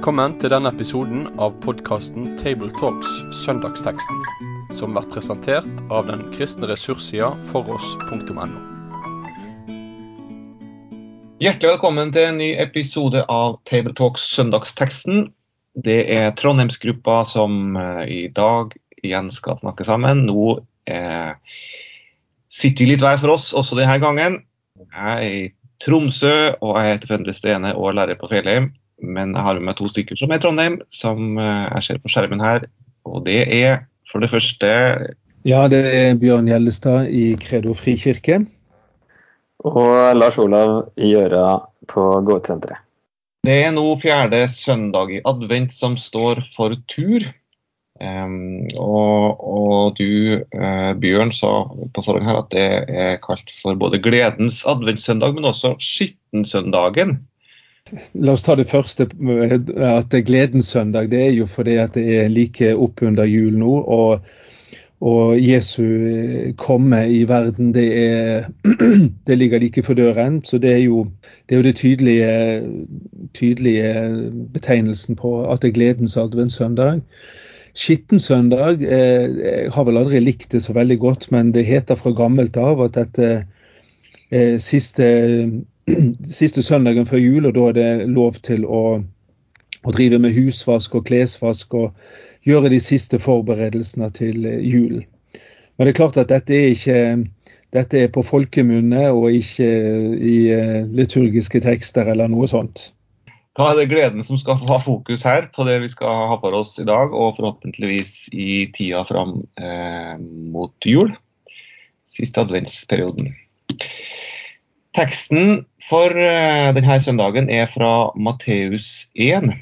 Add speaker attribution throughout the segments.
Speaker 1: Velkommen til denne episoden av podkasten Tabletalks Søndagsteksten, som blir presentert av den kristne ressurssida foross.no.
Speaker 2: Hjertelig velkommen til en ny episode av Tabletalks Søndagsteksten. Det er Trondheimsgruppa som eh, i dag igjen skal snakke sammen. Nå eh, sitter vi litt hver for oss også denne gangen. Jeg er i Tromsø, og jeg heter Fendre Stene og er lærer på Fjellheim. Men jeg har med meg to stykker som er i Trondheim, som eh, jeg ser på skjermen her. Og det er for det første
Speaker 3: Ja, det er Bjørn Gjellestad i Kredo frikirke.
Speaker 4: Og Lars Olav i Gjøra på Gårdsenteret.
Speaker 2: Det er nå fjerde søndag i advent som står for tur. Um, og, og, du, uh, Bjørn, sa på forhånd her at det er kalt for både gledens adventssøndag, men også skittensøndagen.
Speaker 3: La oss ta det første. at Gledens søndag det er jo fordi at det er like oppunder jul nå. og og Jesu komme i verden, det, er, det ligger like for døren. Så det er jo, det, er jo det tydelige, tydelige, betegnelsen på at det er gledens adventssøndag. Skittensøndag eh, Jeg har vel aldri likt det så veldig godt, men det heter fra gammelt av at dette eh, siste, siste, søndagen før jul, og da er det lov til å, å, drive med husvask og klesvask og gjøre de siste forberedelsene til julen. jul. Men det er klart at dette er ikke dette er på folkemunne og ikke i eh, liturgiske tekster eller noe sånt.
Speaker 2: Da er det gleden som skal ha fokus her på det vi skal ha for oss i dag, og forhåpentligvis i tida fram eh, mot jul. Siste adventsperioden. Teksten for eh, denne søndagen er fra Matteus 1.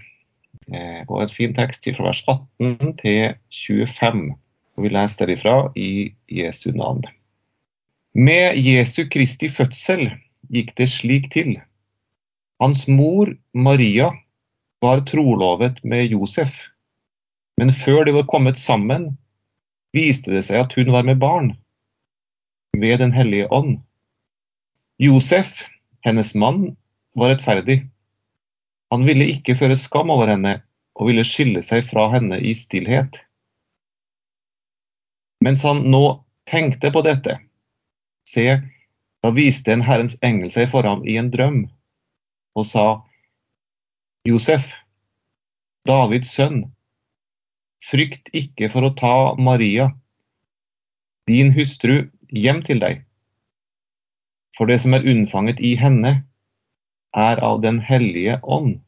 Speaker 2: Eh, og en fin tekst fra vers 18 til 25. Og vi leser derifra i Jesu navn. Med Jesu Kristi fødsel gikk det slik til hans mor Maria var trolovet med Josef, men før de var kommet sammen, viste det seg at hun var med barn ved Den hellige ånd. Josef, hennes mann, var rettferdig. Han ville ikke føre skam over henne og ville skille seg fra henne i stillhet. Mens han nå tenkte på dette, se, da viste en Herrens engel seg for ham i en drøm og sa, Josef, Davids sønn, frykt ikke for å ta Maria, din hustru, hjem til deg. For det som er unnfanget i henne, er av Den hellige ånd.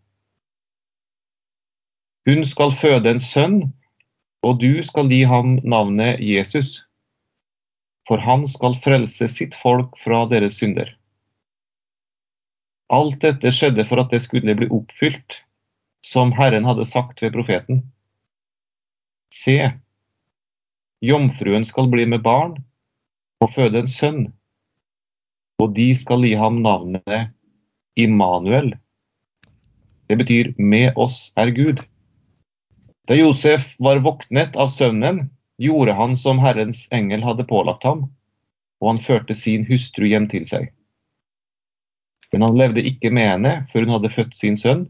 Speaker 2: Hun skal føde en sønn, og du skal gi ham navnet Jesus. For han skal frelse sitt folk fra deres synder. Alt dette skjedde for at det skulle bli oppfylt, som Herren hadde sagt ved profeten. Se, jomfruen skal bli med barn og føde en sønn, og de skal gi ham navnet Immanuel. Det betyr 'med oss er Gud'. Da Josef var våknet av søvnen, gjorde han som Herrens engel hadde pålagt ham, og han førte sin hustru hjem til seg. Men han levde ikke med henne før hun hadde født sin sønn,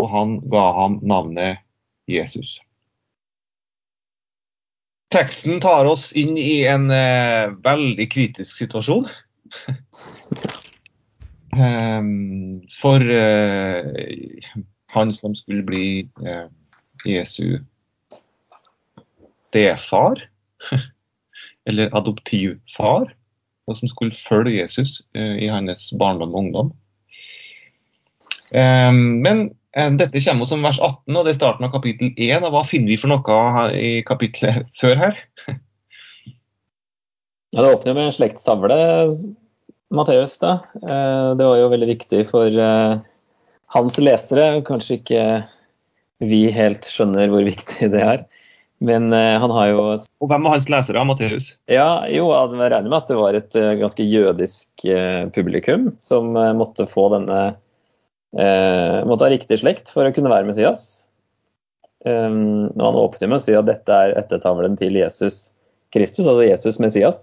Speaker 2: og han ga ham navnet Jesus. Teksten tar oss inn i en eh, veldig kritisk situasjon. Um, for eh, han som skulle bli eh, Jesu stefar, eller adoptivfar og som skulle følge Jesus eh, i hans barndom og ungdom. Men eh, dette kommer som vers 18, og det er starten av kapittel 1. og Hva finner vi for noe i kapittelet før her?
Speaker 4: Ja, Det åpner med en slektstavle, Matteus. da. Eh, det var jo veldig viktig for hans lesere. Kanskje ikke vi helt skjønner hvor viktig det er. Men uh, han har jo
Speaker 2: Og hvem var hans lesere, Matteus?
Speaker 4: Ja, jo, jeg regner med at det var et ganske jødisk publikum som måtte få denne Måtte ha riktig slekt for å kunne være Messias. Um, og han åpner med å si at dette er ettertavlen til Jesus Kristus, altså Jesus Messias.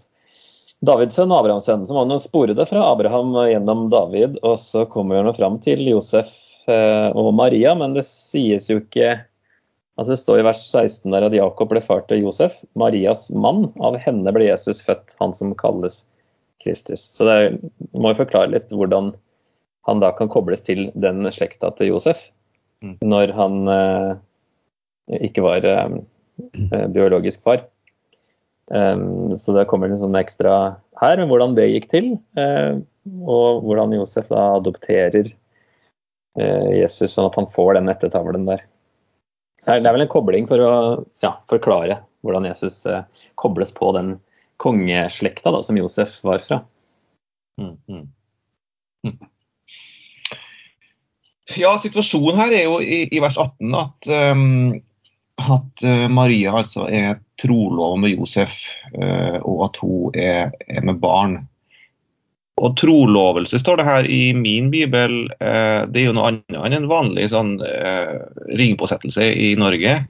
Speaker 4: Davids sønn og Abrahams sønn. Så må man spore det fra Abraham gjennom David, og så kommer han fram til Josef og Maria, men det sies jo ikke altså Det står i vers 16 der at Jakob ble far til Josef, Marias mann. Av henne ble Jesus født, han som kalles Kristus. Så det er, må jo forklare litt hvordan han da kan kobles til den slekta til Josef, mm. når han eh, ikke var eh, biologisk far. Um, så det kommer sånn ekstra her, hvordan det gikk til. Eh, og hvordan Josef da adopterer eh, Jesus, sånn at han får den ettertavlen der. Så det er vel en kobling for å ja, forklare hvordan Jesus eh, kobles på den kongeslekta da, som Josef var fra. Mm, mm.
Speaker 2: Mm. Ja, situasjonen her er jo i, i vers 18 at, um, at uh, Maria altså er trolov med Josef, uh, og at hun er, er med barn. Og trolovelse står det her i min bibel. Eh, det er jo noe annet enn en vanlig sånn, eh, ringpåsettelse i Norge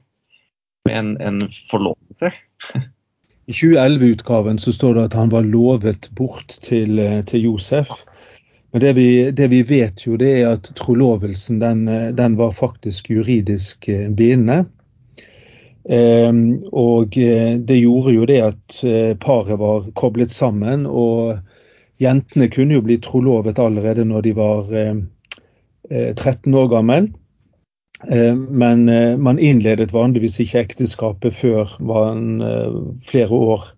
Speaker 2: med en, en forlovelse.
Speaker 3: I 2011-utgaven så står det at han var lovet bort til, eh, til Josef. Men det vi, det vi, vet jo, det er at trolovelsen den, den var faktisk juridisk bindende. Eh, og det gjorde jo det at paret var koblet sammen. og Jentene kunne jo bli trolovet allerede når de var 13 eh, år gammel. Eh, men eh, man innledet vanligvis ikke ekteskapet før man, flere år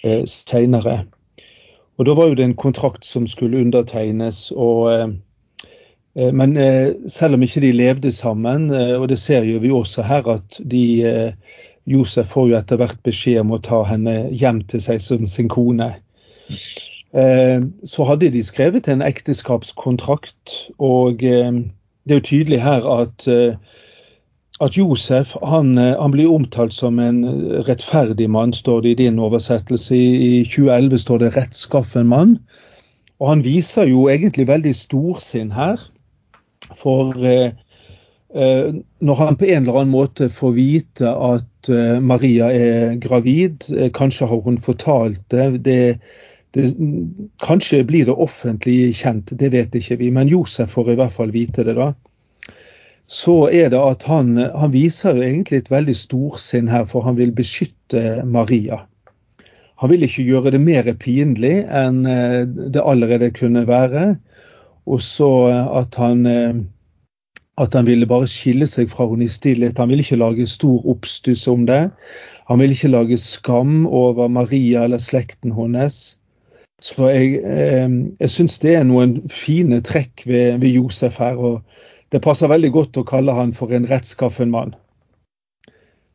Speaker 3: senere. Og Da var jo det en kontrakt som skulle undertegnes. og men selv om ikke de levde sammen, og det ser jo vi også her, at de, Josef får jo etter hvert beskjed om å ta henne hjem til seg som sin kone. Eh, så hadde de skrevet en ekteskapskontrakt. Og eh, det er jo tydelig her at, eh, at Josef han, han, blir omtalt som en rettferdig mann, står det i din oversettelse. I 2011 står det 'rettskaffen mann'. Og han viser jo egentlig veldig storsinn her. For når han på en eller annen måte får vite at Maria er gravid, kanskje har hun fortalt det, det det, kanskje blir det offentlig kjent, det vet ikke vi, men Josef får i hvert fall vite det. da. Så er det at han, han viser egentlig et veldig storsinn her, for han vil beskytte Maria. Han vil ikke gjøre det mer pinlig enn eh, det allerede kunne være. Og så at han, eh, at han ville bare skille seg fra henne i stillhet. Han ville ikke lage stor oppstuss om det. Han ville ikke lage skam over Maria eller slekten hennes. Så jeg, eh, jeg syns det er noen fine trekk ved, ved, Josef her. og Det passer veldig godt å kalle han for en rettskaffen mann.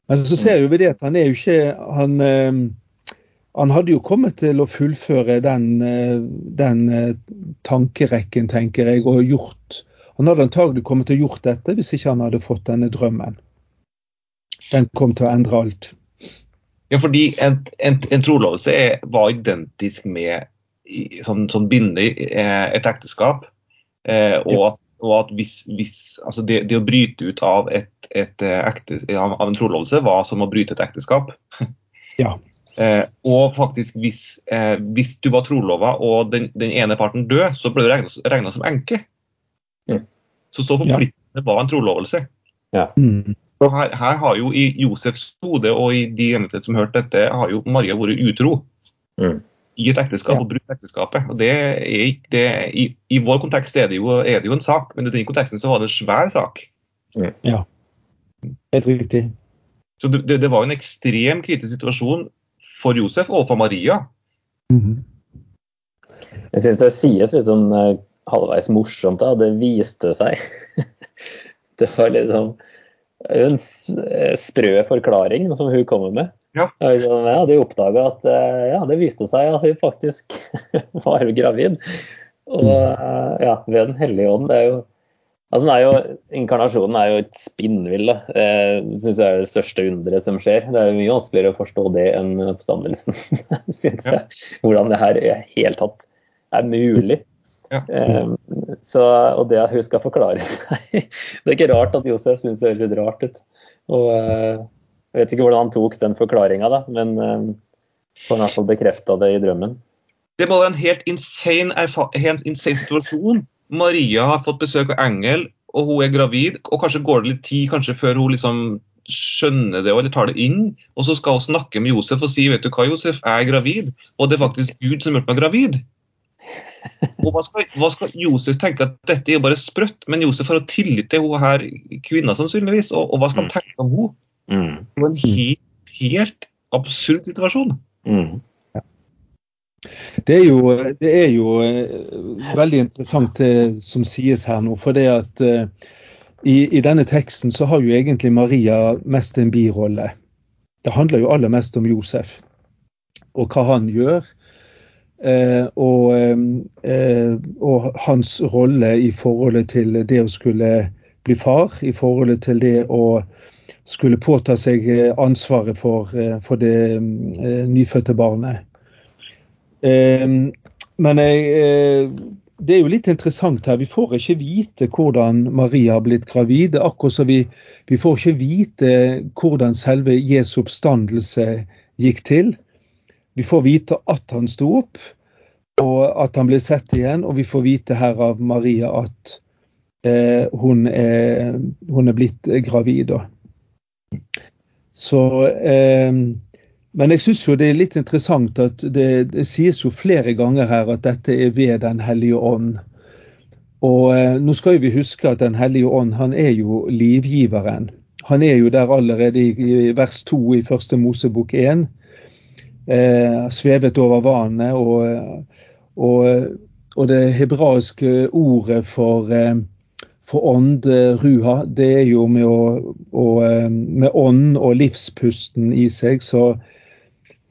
Speaker 3: Men så ser vi det at han er jo ikke han, eh, han hadde jo kommet til å fullføre den, eh, den tankerekken, tenker jeg, og gjort Han hadde antagelig kommet til å gjort dette hvis ikke han hadde fått denne drømmen. Den kom til å endre alt.
Speaker 2: Ja, fordi en, en, en trolovelse var identisk med som, som binde eh, et ekteskap. Eh, og, at, og at hvis, hvis altså det, det, å bryte ut av, et, et eh, av en trolovelse var som å bryte et ekteskap.
Speaker 3: Ja.
Speaker 2: Eh, og faktisk hvis, eh, hvis, du var trolova og den, den, ene parten død, så ble du regna som enke. Mm. Så så forpliktende ja. var en trolovelse.
Speaker 4: Ja. Mm.
Speaker 2: Og her, her, har jo i Josefs hode og i de som hørte dette, har jo Maria vært utro. Mm i et ekteskap og brutt ekteskapet. Og det er det, i, i, vår kontekst er det, jo, er det, jo, en sak, men i den konteksten så var det en svær sak.
Speaker 3: Ja, helt riktig.
Speaker 2: Så det, det, var en ekstrem kritisk situasjon for Josef og for Maria. Mm -hmm.
Speaker 4: Jeg syns det sies litt sånn uh, halvveis morsomt. da, Det viste seg. det var liksom en sprø forklaring som hun kommer med.
Speaker 2: Ja.
Speaker 4: ja de oppdaga at eh, ja, det viste seg at hun faktisk var gravid. Og eh, ja, ved Den hellige ånd det er jo Altså, er jo, Inkarnasjonen er jo et spinnvill. Eh, det synes jeg er det største underet som skjer. Det er jo mye vanskeligere å forstå det enn oppstandelsen, syns jeg. Hvordan det her i hele tatt er mulig.
Speaker 2: Ja.
Speaker 4: så, og det at hun skal forklare seg Det er ikke rart at Josef syns det høres litt rart ut. Og jeg vet ikke hvordan han tok den forklaringa, men eh, får i hvert fall bekrefta det i drømmen.
Speaker 2: Det må være en helt insane, helt insane situasjon. Maria har fått besøk av engel, og hun er gravid, og kanskje går det litt tid kanskje før hun liksom skjønner det eller tar det inn. Og så skal hun snakke med Josef og si vet du hva, Josef, jeg er gravid, og det er faktisk Gud som gjort meg gravid. Og hva skal, hva skal, Josef tenke at dette er bare sprøtt, men Josef har tillit til hun her kvinna sannsynligvis, og, og hva skal han
Speaker 4: Mm.
Speaker 2: tenke om henne?
Speaker 4: Mm.
Speaker 2: Det var en helt, helt absurd situasjon.
Speaker 4: Mm.
Speaker 3: Det er jo, det er jo eh, veldig interessant det som sies her nå. For det at eh, i, i denne teksten så har jo egentlig Maria mest en birolle. Det handler jo aller mest om Josef og hva han gjør. Eh, og, eh, og hans rolle i forholdet til det å skulle bli far, i forholdet til det å skulle påta seg ansvaret for, for det nyfødte barnet. Eh, men jeg, eh, det er jo litt interessant her. Vi får ikke vite hvordan Maria har blitt gravid. Akkurat som vi, vi får ikke vite hvordan selve Jesu oppstandelse gikk til. Vi får vite at han sto opp, og at han ble sett igjen. Og vi får vite her av Maria at eh, hun, er, hun er blitt gravid. Så eh, men jeg syns jo det er litt interessant at det, det, sies jo flere ganger her at dette er ved Den hellige ånd. Og eh, nå skal jo vi huske at Den hellige ånd han er jo livgiveren. Han er jo der allerede i, i vers 2 i første Mosebok 1. Eh, svevet over vannet. Og, og, og det hebraiske ordet for, eh, for ånd, eh, ruha, det er jo med, å, å, eh, med ånd og livspusten i seg. så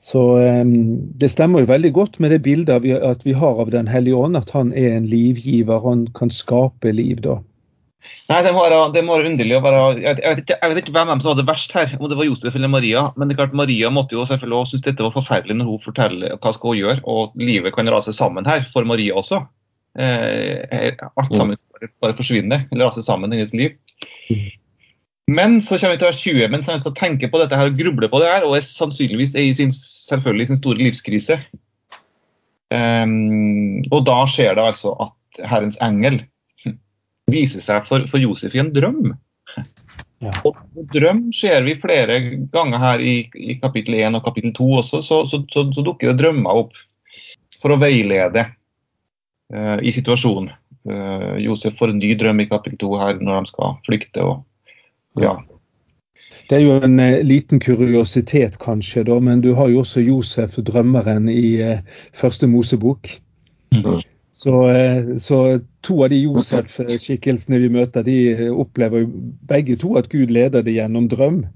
Speaker 3: så um, Det stemmer jo veldig godt med det bildet vi, at vi har av Den hellige ånd, at han er en livgiver. Han kan skape liv, da.
Speaker 2: Nei, det må være, det må være underlig å være jeg vet, jeg, vet ikke, jeg vet ikke hvem som hadde verst her, om det var Josef eller Maria. Men det er klart Maria måtte jo selvfølgelig også synes dette var forferdelig når hun forteller hva skal hun gjøre. Og livet kan rase sammen her, for Maria også. Eh, alt sammen bare, bare forsvinner, eller rase sammen i hennes liv. Men så kommer vi til vers 20, mens han tenker på dette her og grubler på det her, og er sannsynligvis er i sin, selvfølgelig sin store livskrise. Um, og da skjer det altså at Herrens engel viser seg for, for Josef i en drøm.
Speaker 3: Ja.
Speaker 2: Og drøm ser vi flere ganger her i, i kapittel 1 og kapittel 2 også, så, så, så, så dukker det drømmer opp for å veilede uh, i situasjonen. Uh, Josef får en ny drøm i kapittel 2 her når de skal flykte. og ja.
Speaker 3: Det er jo en eh, liten kuriositet, kanskje, da, men du har jo også Josef, drømmeren, i eh, første Mosebok.
Speaker 2: Mm.
Speaker 3: Så, eh, så, to av de Josef-skikkelsene vi møter, de opplever jo begge to at Gud leder det gjennom drøm.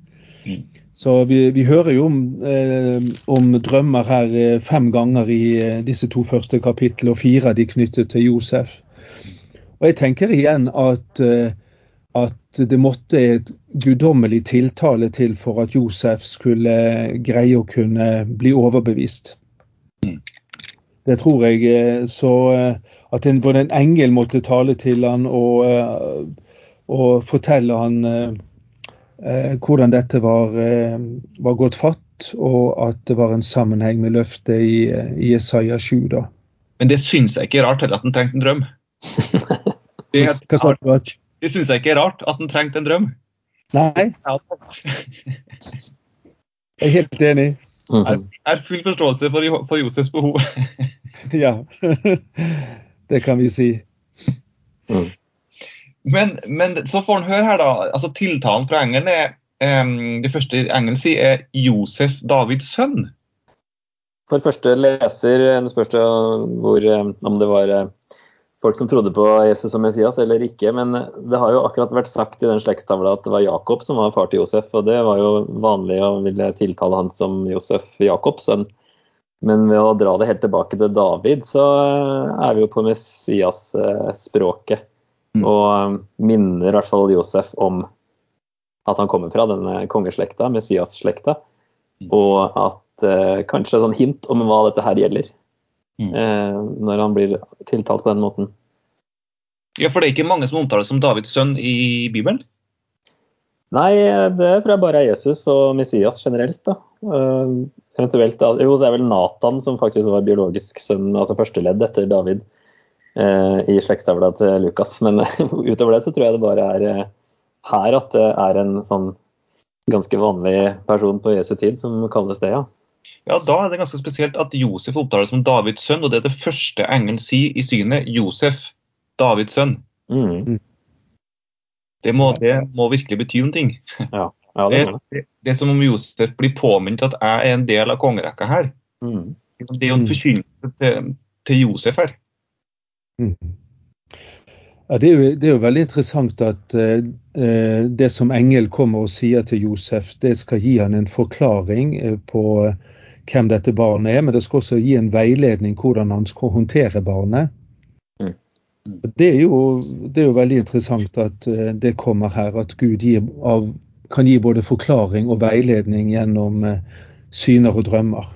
Speaker 2: Mm.
Speaker 3: Så vi, vi hører jo om, eh, om, drømmer her fem ganger i disse to første kapitlene, og fire av de knyttet til Josef. Og jeg tenker igjen at at det måtte et guddommelig tiltale til for at Josef skulle greie å kunne bli overbevist.
Speaker 2: Mm.
Speaker 3: Det tror jeg. Så at en, både en engel måtte tale til han og, og fortelle han eh, hvordan dette var, eh, var, gått fatt, og at det var en sammenheng med løftet i, i Isaiah 7. Da.
Speaker 2: Men det syns jeg ikke er rart heller at han trengte en drøm. Det,
Speaker 3: Hva sa du?
Speaker 2: Det syns jeg ikke er rart at han trengte en drøm.
Speaker 3: Nei, jeg er helt enig.
Speaker 2: Jeg er full forståelse for, for Josefs behov.
Speaker 3: ja, det kan vi si.
Speaker 4: Mm.
Speaker 2: Men, men, så får han høre her, da. altså Tiltalen fra engelen er um, Det første engelen sier, er Josef Davids sønn.
Speaker 4: For første leser spørs det hvor, om det var folk som trodde på Jesus som Messias eller ikke. Men det har jo akkurat vært sagt i den slektstavla at det var Jakob som var far til Josef. Og det var jo vanlig å ville tiltale han som Josef Jakobs sønn. Men ved å dra det helt tilbake til David, så er vi jo på Messias-språket. Og minner i hvert fall Josef om at han kommer fra denne kongeslekta, Messias-slekta. Og at eh, kanskje sånn hint om hva dette her gjelder.
Speaker 2: Mm.
Speaker 4: Eh, når han blir tiltalt på den måten.
Speaker 2: Ja, For det er ikke mange som omtales som Davids sønn i Bibelen?
Speaker 4: Nei, det tror jeg bare er Jesus og Messias generelt. da. Uh, eventuelt, Jo, det er vel Nathan som faktisk var biologisk sønn, altså første ledd etter David. uh, i slektstavla til Lukas. Men utover det så tror jeg det bare er eh, her at det er en sånn ganske vanlig person på Jesu tid som kalles det, ja.
Speaker 2: Ja, Da er det ganske spesielt at Josef opptales som Davids sønn, og det er det første engelen sier i synet. Josef, Davids sønn.
Speaker 4: Mm.
Speaker 2: Det må, det må virkelig bety noen ting.
Speaker 4: Ja, ja det
Speaker 2: Det,
Speaker 4: det
Speaker 2: er som om Josef blir påminnet at jeg er en del av kongerekka her.
Speaker 4: Mm.
Speaker 2: Det er jo en
Speaker 3: Mm.
Speaker 2: forkynnelse til, til Josef her.
Speaker 3: Mm. Ja, det, er jo, det er jo veldig interessant at eh, eh, det som engel kommer og sier til Josef, det skal gi han en forklaring eh, på eh, hvem dette barnet er, men det skal også gi en veiledning hvordan han skal håndtere barnet.
Speaker 4: Mm.
Speaker 3: Det, er jo, det er jo veldig interessant at eh, det kommer her, at Gud gir av, kan gi både forklaring og veiledning gjennom syner og drømmer.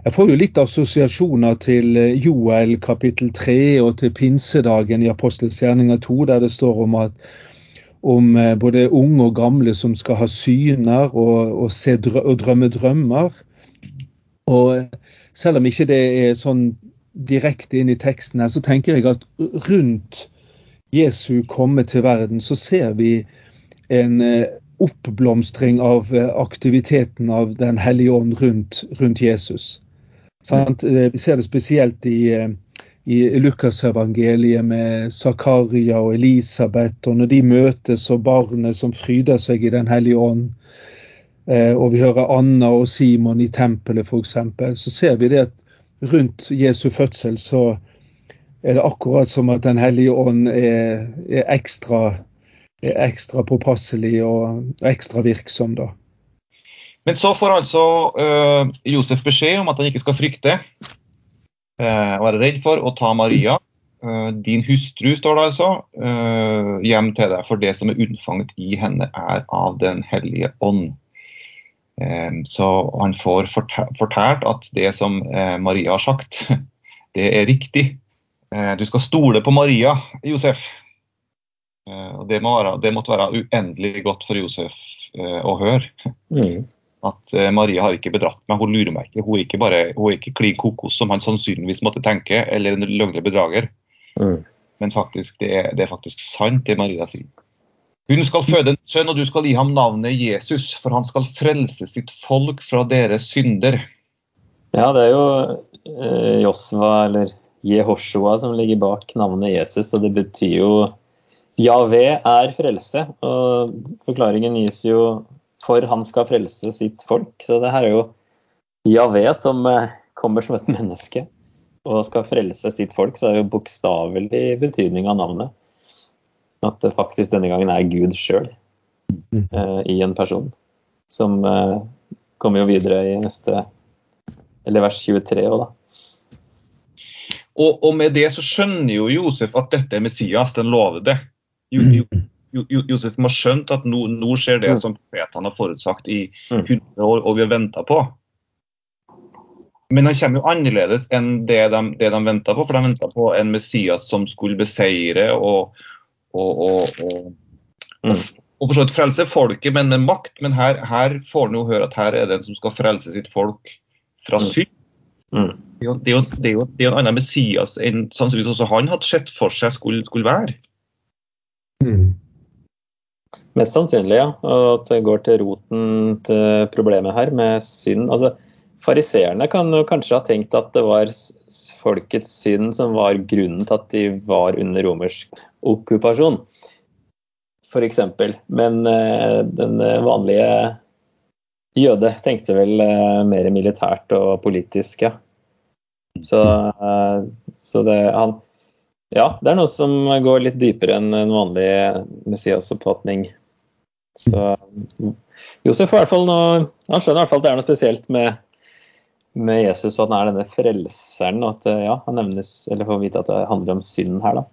Speaker 3: Jeg får jo litt assosiasjoner til eh, Joel kapittel 3 og til pinsedagen i Apostelens gjerninger 2, der det står om at om eh, både unge og gamle som skal ha syner og, og, se og drømme drømmer. Og eh, selv om ikke det er sånn direkte inn i teksten her, så tenker jeg at rundt Jesu komme til verden, så ser vi en oppblomstring av aktiviteten av Den hellige ånd rundt, rundt Jesus. Sant? Eh, Vi ser det spesielt i, eh, i Lukasevangeliet med Zakaria og Elisabeth, og når de møtes og barnet som fryder seg i Den hellige ånd. Eh, Og vi hører Anna og Simon i tempelet f.eks. Så ser vi det at rundt Jesu fødsel så er det akkurat som at Den hellige ånd er, er, ekstra, er ekstra påpasselig og ekstra virksom da.
Speaker 2: Men så får altså uh, Josef beskjed om at han ikke skal frykte uh, være redd for å ta Maria, uh, din hustru, står det altså, hjem til deg, for det som er unnfanget i henne er av Den hellige ånd. Så han får fortalt at det som eh, Maria har sagt, det er riktig. Eh, Du skal stole på Maria, Josef. Eh, Og det, må være, det måtte være uendelig godt for Josef eh, å høre.
Speaker 4: Mm.
Speaker 2: At eh, Maria har ikke bedratt meg, hun lurer meg ikke. Hun er ikke bare hun er ikke klin kokos, som han sannsynligvis måtte tenke, eller en løgnlig bedrager.
Speaker 4: Mm.
Speaker 2: Men faktisk, det er, det er faktisk sant, det Maria sier. Hun skal føde en sønn, og du skal gi ham navnet Jesus, for han skal frelse sitt folk fra deres synder.
Speaker 4: Ja, det er jo eh, Josva, eller Jehoshua, som ligger bak navnet Jesus, og det betyr jo Javé er frelse. Og forklaringen gis jo for han skal frelse sitt folk. Så det her er jo Javé som eh, kommer som et menneske og skal frelse sitt folk, så det er jo bokstavelig betydning av navnet. At det faktisk denne gangen er Gud sjøl
Speaker 3: Mm.
Speaker 4: i en person. Som eh, kommer jo videre i neste Eller vers 23 òg, da.
Speaker 2: Og, og med det så skjønner jo Josef at dette er Messias, den lovede. Jo, Jo- Josef må ha skjønt at nå, nå skjer det som profetene har forutsagt i
Speaker 4: Mm.
Speaker 2: 100 år, og vi har venta på. Men han kommer jo annerledes enn det de, det de venta på, for de venta på en Messias som skulle beseire og, og, og, og,
Speaker 4: Mm.
Speaker 2: og for så vidt frelse folket, men med makt. Men her, her får han jo høre at her er det en som skal frelse sitt folk fra
Speaker 4: Mm.
Speaker 2: synd.
Speaker 4: Mm.
Speaker 2: Det er jo, det er jo, det er jo, det er jo en annen Messias enn sannsynligvis også han hadde sett for seg skulle, skulle være.
Speaker 3: Mm.
Speaker 4: Mest sannsynlig, ja. Og at det går til roten til problemet her med synd. Altså, Fariseerne kan jo kanskje ha tenkt at det var folkets synd som var grunnen til at de var under romersk okkupasjon, f.eks. Men eh, den vanlige jøde tenkte vel eh, mer militært og politisk, ja. Så, eh, så det han Ja, det er noe som går litt dypere enn en vanlig Messias-oppfatning. Så Josef i hvert fall noe, han skjønner i hvert fall at det er noe spesielt med, med Jesus, og at han er denne frelseren. og at eh, ja, han nevnes, eller får vite at det handler om synden her, da.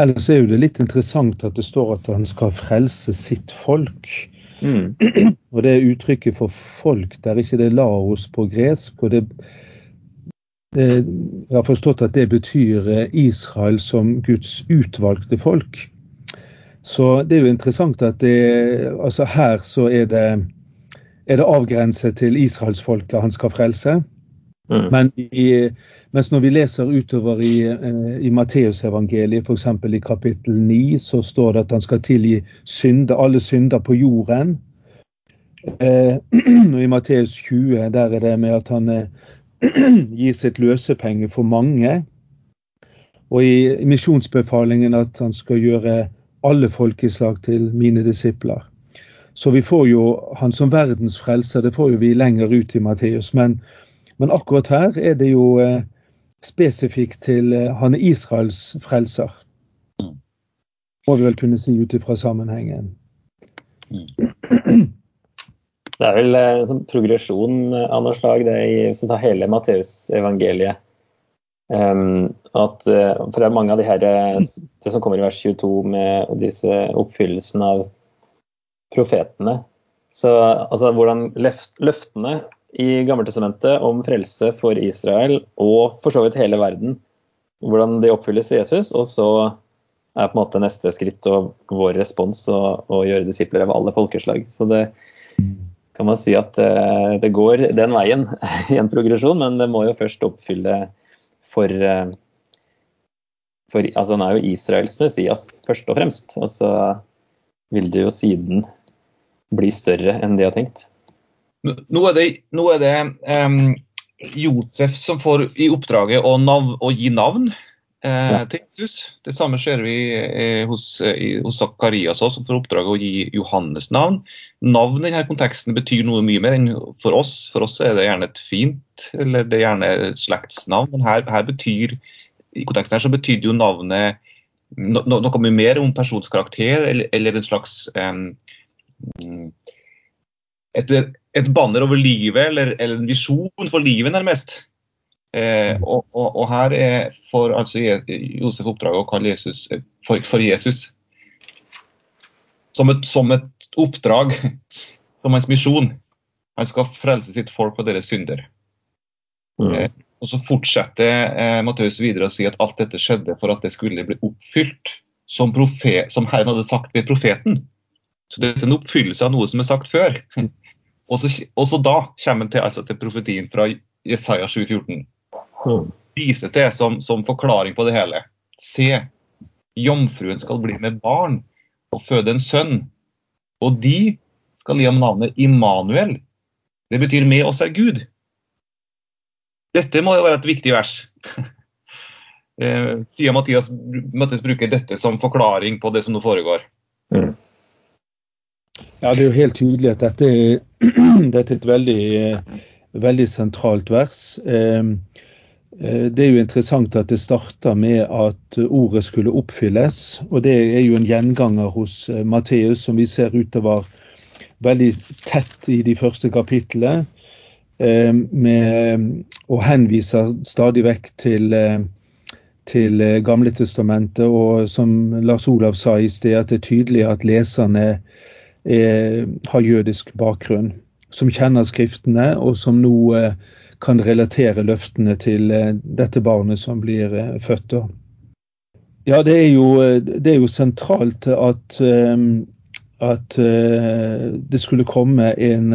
Speaker 3: Ellers er jo det litt interessant at det står at han skal frelse sitt folk.
Speaker 4: Mm.
Speaker 3: Og det uttrykket for folk der ikke det er laos på gresk. og det, Jeg har forstått at det betyr eh, Israel som Guds utvalgte folk. Så det er jo interessant at det, altså her så er det, er det avgrenset til israelsfolket han skal frelse. Mm. Men i, mens når vi leser utover i, eh, i Matteusevangeliet, f.eks. i kapittel 9, så står det at han skal tilgi synder, alle synder på jorden. Eh, I Matteus 20 der er det med at han eh, gir sitt løsepenge for mange. Og i, i misjonsbefalingen at han skal gjøre alle folkeslag til mine disipler. Så vi får jo han som verdens frelser, det får jo vi lenger ut i Matteus. Men, men akkurat her er det jo eh, spesifikt til eh, han er Israels frelser. Mm. Må vi vel kunne si ut ifra sammenhengen.
Speaker 4: Mm. Det er vel en sånn progresjon av noe slag, det i, hvis du tar hele Matteusevangeliet. Um, at uh, for det er mange av de her det som kommer i vers 22 med disse oppfyllelsen av profetene. Så altså hvordan løft, løftene i Gammeltestamentet om frelse for Israel og for så vidt hele verden, hvordan de oppfylles i Jesus, og så er på en måte neste skritt og vår respons å gjøre disipler av alle folkeslag. Så det, kan man si at eh, det går den veien i en progresjon, men det må jo først oppfylle for, eh, for altså Han er jo Israels Messias først og fremst. Og så vil det jo siden bli større enn de har tenkt.
Speaker 2: Nå er det, nå er det um, Josef som får i oppdraget å, nav, å gi navn eh, til Jesus. Det samme ser vi eh, hos, eh, hos Zakarias også, som får oppdraget å gi Johannes navn. Navn i denne konteksten betyr noe mye mer enn for oss. For oss er det gjerne et fint, eller det er gjerne et slektsnavn. Men her, her betyr, i konteksten her så betyr jo navnet no, no, noe mye mer om persons karakter, eller, eller en slags et, et, banner over livet, eller, eller en visjon for livet, nærmest. Eh, og, og, og, her er får altså Josef oppdraget å kalle Jesus eh, for, for Jesus. Som et, som et, oppdrag, som hans misjon. Han skal frelse sitt folk og deres synder. Mm. Eh, og så fortsetter eh, Matteus videre å si at alt dette skjedde for at det skulle bli oppfylt som, profet, som Herren hadde sagt ved profeten. Så dette er en oppfyllelse av noe som er sagt før. Og så, og da kommer han til, altså til profetien fra Jesaja 714. Mm. Vise til som, som forklaring på det hele. Se, jomfruen skal bli med barn og føde en sønn. Og de skal gi ham navnet Immanuel. Det betyr 'med oss er Gud'. Dette må jo være et viktig vers. Sier siden Mathias, Mathias, bruker dette som forklaring på det som nå foregår. Mm.
Speaker 3: Ja, Det er jo helt tydelig at dette er, dette er et veldig, veldig sentralt vers. Eh, Eh, det er jo interessant at det starta med at ordet skulle oppfylles. Og det er jo en gjenganger hos eh, Matteus som vi ser utover veldig tett i de første kapitlene. Eh, og henviser stadig vekk til, til Gamle testamentet. Og som Lars Olav sa i sted, at det er tydelig at leserne er, har jødisk bakgrunn. Som kjenner Skriftene, og som nå kan relatere løftene til eh, dette barnet som blir eh, født. Ja, det er jo, eh, det er jo sentralt at, at det skulle komme en,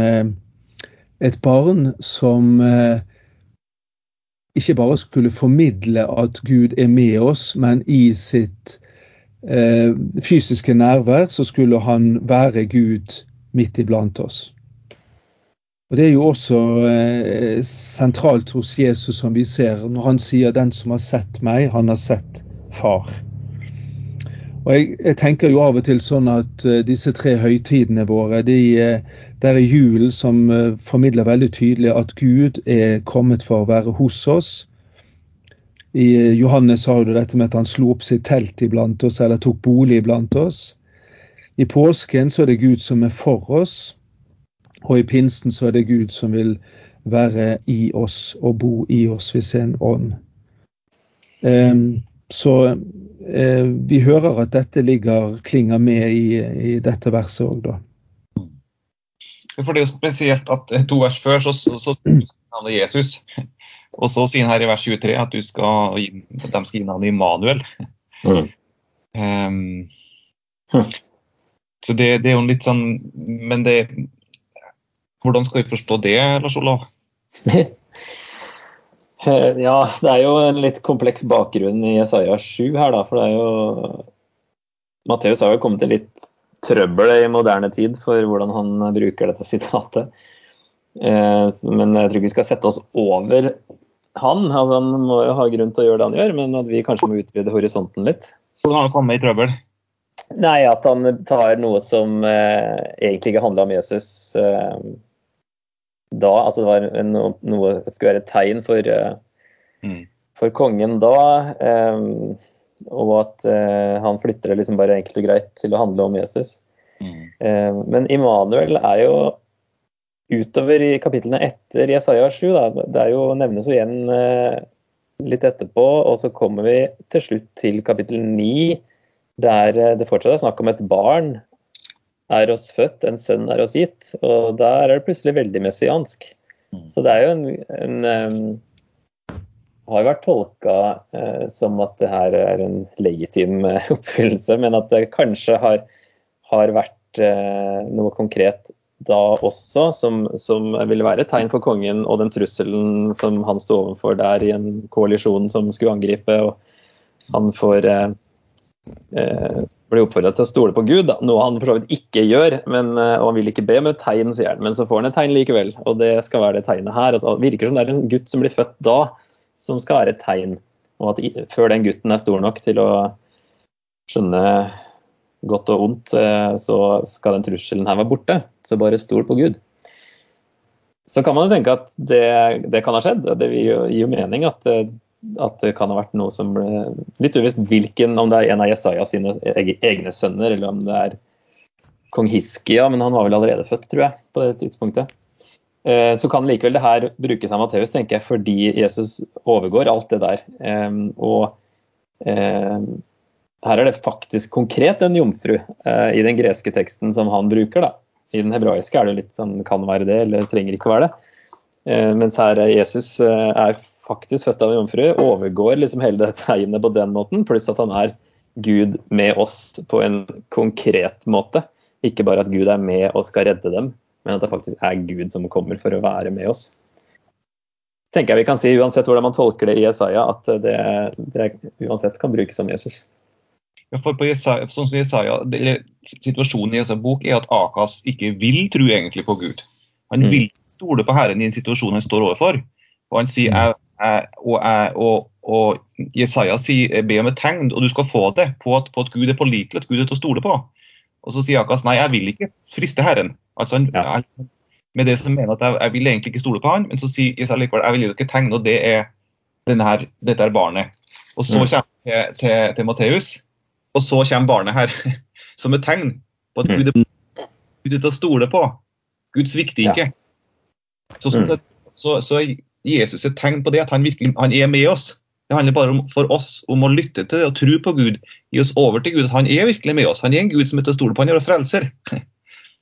Speaker 3: et barn som ikke bare skulle formidle at Gud er med oss, men i sitt fysiske nærvær så skulle han være Gud midt iblant oss. Og Det er jo også eh, sentralt hos Jesus, som vi ser, når han sier 'den som har sett meg, han har sett far'. Og Jeg, jeg tenker jo av og til sånn at uh, disse tre høytidene våre, de, uh, der er julen som uh, formidler veldig tydelig at Gud er kommet for å være hos oss. I Johannes sa jo dette med at han slo opp sitt telt iblant oss, eller tok bolig iblant oss. I påsken så er det Gud som er for oss. Og i pinsen så er det Gud som vil være i oss og bo i oss ved sin ånd. Um, så uh, vi hører at dette ligger, klinger med i, i dette verset òg, da.
Speaker 2: For det er jo spesielt at to vers før så, så, så navnet Jesus. Og så sier han her i vers 23 at du skal at de skal gi navnet Immanuel. Mm. Um, så det, det, er jo litt sånn Men det, hvordan skal vi forstå det, Lars Olav?
Speaker 4: Ja, det er jo en litt kompleks bakgrunn i Jesaja 7 her, da. For det er jo Matteus har jo kommet til litt trøbbel i moderne tid for hvordan han bruker dette sitatet. Eh, men jeg tror ikke vi skal sette oss over han. Altså, han må jo ha grunn til å gjøre det han gjør, men at vi kanskje må utvide horisonten litt.
Speaker 2: Hvordan har han kommet i trøbbel?
Speaker 4: Nei, at han tar noe som eh, egentlig ikke handla om Jesus eh, da. Altså det var noe, noe skulle være et tegn for, eh, mm. for kongen da. Eh, og at eh, han flytter det liksom bare enkelt og greit til å handle om Jesus. Mm. Eh, men Immanuel er jo utover i kapitlene etter Jesaja 7, da, det er jo nevnes jo igjen litt etterpå, og så kommer vi til slutt til kapittel 9 der det fortsatt er snakk om et barn er oss født, en sønn er oss gitt. Og der er det plutselig veldig messiansk. Mm. Så det er jo en, en um, har vært tolka uh, som at det her er en legitim uh, oppfyllelse, men at det kanskje har, har vært uh, noe konkret da også, som, som ville være et tegn for kongen og den trusselen som han sto overfor der i en koalisjon som skulle angripe. og Han får eh, blir oppfordra til å stole på Gud, da. noe han for så vidt ikke gjør. Men, eh, og Han vil ikke be om et tegn, sier han, men så får han et tegn likevel. Og det skal være det tegnet her. Altså, det virker som det er en gutt som blir født da, som skal være et tegn. Og at før den gutten er stor nok til å skjønne godt og ondt, eh, så skal den trusselen her være borte. Så bare stol på Gud. Så kan man jo tenke at det, det kan ha skjedd. Det gir jo mening at eh, at det kan ha vært noe som ble litt uvisst hvilken, om det er en av Jesaja sine egne sønner, eller om det er kong Hiskia, men han var vel allerede født, tror jeg, på det tidspunktet. Eh, så kan likevel det her brukes av Matteus, tenker jeg, fordi Jesus overgår alt det der. Og eh, her er det faktisk konkret en jomfru eh, i den greske teksten som han bruker. da. I den hebraiske er det litt sånn kan være det, eller trenger ikke være det. Mens her Jesus er faktisk født av en jomfru, overgår liksom hele det tegnet på den måten, pluss at han er Gud med oss på en konkret måte. Ikke bare at Gud er med og skal redde dem, men at det faktisk er Gud som kommer for å være med oss. tenker jeg vi kan si, Uansett hvordan man tolker det i Jesaja, at det, det uansett kan brukes om Jesus.
Speaker 2: Ja, for på Jesaja, sånn som Jesaja, det, Situasjonen i Jesajas bok er at Akas ikke vil tro egentlig på Gud. Han mm. vil stole på Herren i en situasjon han står overfor. Og han sier mm. jeg og, og, og, Jesaja sier be om et tegn, og du skal få det på at, på at Gud er pålitelig, at Gud er til å stole på. Og så sier Akas nei, jeg vil ikke friste Herren. Altså, han, ja. Med det som mener at jeg, jeg, vil egentlig ikke stole på han, men så sier Jesaja likevel jeg vil gi dere tegn, og det er her, dette er barnet. Og så mm. kommer jeg til, til, til Matteus, og så kommer barnet her som et tegn på at Gud er, mm. Gud er til å stole på. Gud svikter ikke. Ja. Så, mm. så, så, Jesus et tegn på det, at han virkelig han er med oss. Det handler bare om, for oss om å lytte til det og tro på Gud. Gi oss over til Gud. at Han er virkelig med oss. Han er en Gud som er til å stole på. Han er frelser.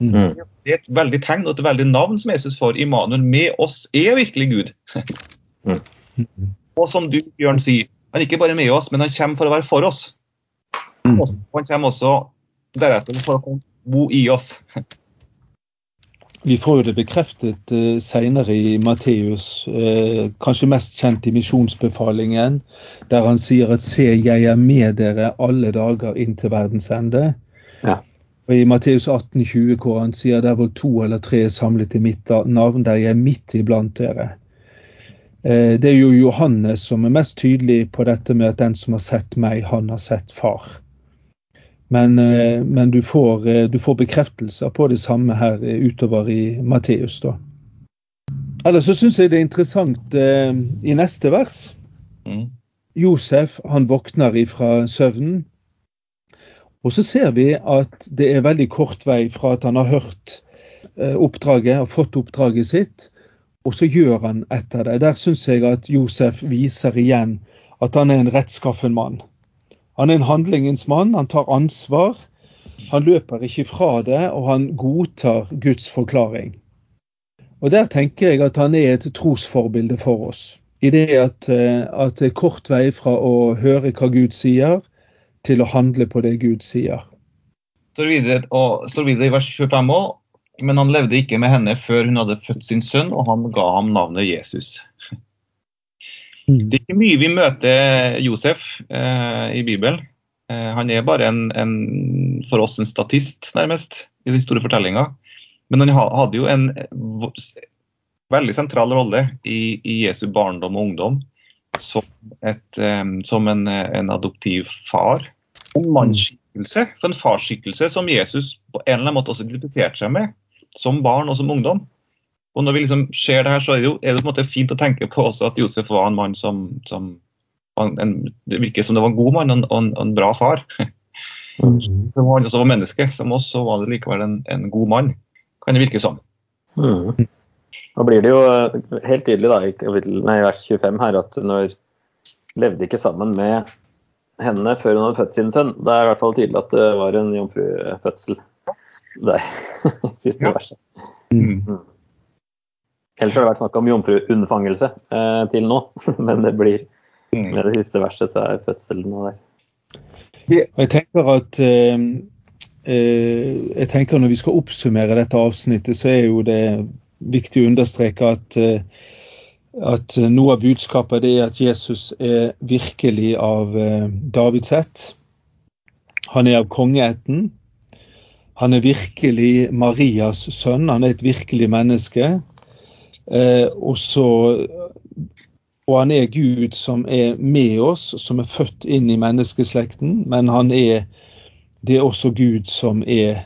Speaker 2: Mm. Det er et veldig tegn og et veldig navn som Jesus får. Immanuel med oss er virkelig Gud. Mm. Og som du, Bjørn, sier, han er ikke bare med oss, men han kommer for å være for oss. Mm. Han kommer også deretter for å bo i oss.
Speaker 3: Vi får jo det bekreftet eh, senere i Matteus, eh, kanskje mest kjent i misjonsbefalingen, der han sier at 'se, jeg er med dere alle dager inn til verdens ende'. Ja. Og I Matteus 18,20 hvor han sier 'der hvor to eller tre er samlet i mitt navn, der jeg er midt iblant dere'. Eh, det er jo Johannes som er mest tydelig på dette med at den som har sett meg, han har sett far. Men, eh, men du, får, eh, du, får, bekreftelser på det samme her eh, utover i Matteus. da. Ellers så syns jeg det er interessant eh, i neste vers. Mm. Josef han våkner ifra søvnen. Og så ser vi at det er veldig kort vei fra at han har hørt eh, oppdraget og fått oppdraget sitt, og så gjør han etter det. Der syns jeg at Josef viser igjen at han er en rettskaffen mann. Han er en handlingens mann, han tar ansvar. Han løper ikke fra det, og han godtar Guds forklaring. Og Der tenker jeg at han er et trosforbilde for oss. I det at, eh, at det er kort vei fra å høre hva Gud sier, til å handle på det Gud sier.
Speaker 2: Står videre, og, står videre i vers 25 òg. Men han levde ikke med henne før hun hadde født sin sønn, og han ga ham navnet Jesus. Det er ikke mye vi møter Josef eh, i Bibelen. Eh, han er bare en, en, for oss en statist, nærmest, i den store fortellinga. Men han hadde jo en veldig sentral rolle i, i Jesu barndom og ungdom som, et, um, som en, en, adoptiv far. En for en farsskikkelse som Jesus på en eller annen måte også identifiserte seg med, som barn og som ungdom. Og når vi liksom ser det her, så er det jo er det på en måte fint å tenke på også at Josef var en mann som, som en, Det virker som det var en god mann og en, en, bra far. Mm. Som han også var menneske, som oss, så var det likevel en, en god mann, kan det virke som.
Speaker 4: Mm. Nå blir det jo helt tydelig da, i nei, vers 25 her at når levde ikke sammen med henne før hun hadde født sin sønn. Det er i hvert fall tydelig at det var en jomfrufødsel der. Siste ja. verset. Mm. Ellers har det vært snakk om jomfruunnfangelse eh, til nå, men det blir mm. med det siste verset så er fødselen nå der.
Speaker 3: Jeg tenker at eh, eh, jeg tenker Når vi skal oppsummere dette avsnittet, så er jo det viktig å understreke at, eh, at noe av budskapet er at Jesus er virkelig av eh, Davids ett. Han er av kongeætten. Han er virkelig Marias sønn. Han er et virkelig menneske. Eh, og, så, og han er Gud som er med oss, som er født inn i menneskeslekten. Men han er, det er også Gud som er,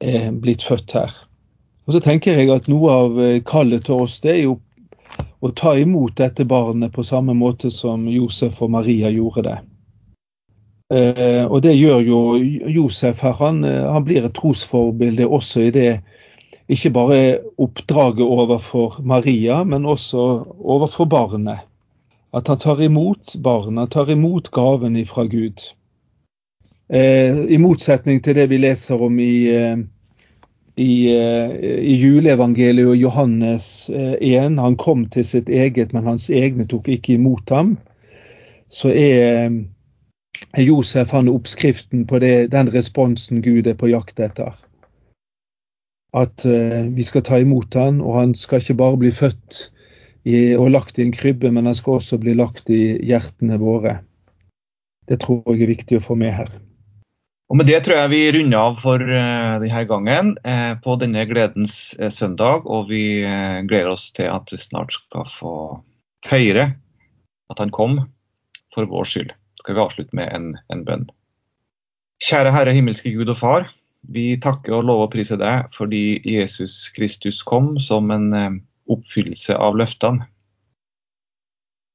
Speaker 3: er blitt født her. Og så tenker jeg at Noe av eh, kallet til oss det er jo å ta imot dette barnet på samme måte som Josef og Maria gjorde det. Eh, og det gjør jo Josef her. Han, eh, han blir et trosforbilde også i det ikke bare oppdraget overfor Maria, men også overfor barnet. At han tar imot barnet, tar imot gaven fra Gud. I motsetning til det vi leser om i i, eh, i juleevangeliet og Johannes 1. Eh, han kom til sitt eget, men hans egne tok ikke imot ham. Så er Josef han oppskriften på det, den responsen Gud er på jakt etter. At uh, vi skal ta imot han, og han skal ikke bare bli født i, og lagt i en krybbe, men han skal også bli lagt i hjertene våre. Det tror jeg er viktig å få med her.
Speaker 2: Og Med det tror jeg vi runder av for uh, denne gangen uh, på denne gledens søndag. Og vi gleder oss til at vi snart skal få feire at han kom for vår skyld. Skal vi avslutte med en, en bønn. Kjære Herre himmelske Gud og Far. Vi takker og lover å prise deg fordi Jesus Kristus kom som en oppfyllelse av løftene.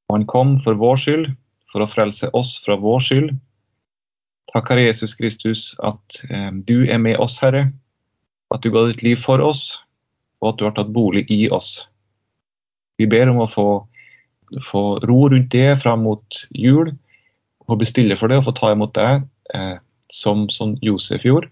Speaker 2: Han kom for vår skyld, for å frelse oss fra vår skyld Takk, Herre Jesus Kristus, at eh, du er med oss, Herre. At du ga ditt liv for oss, og at du har tatt bolig i oss. Vi ber om å få, få ro rundt det fram mot jul, og bestille for det og få ta imot deg eh, som, som Josef gjorde,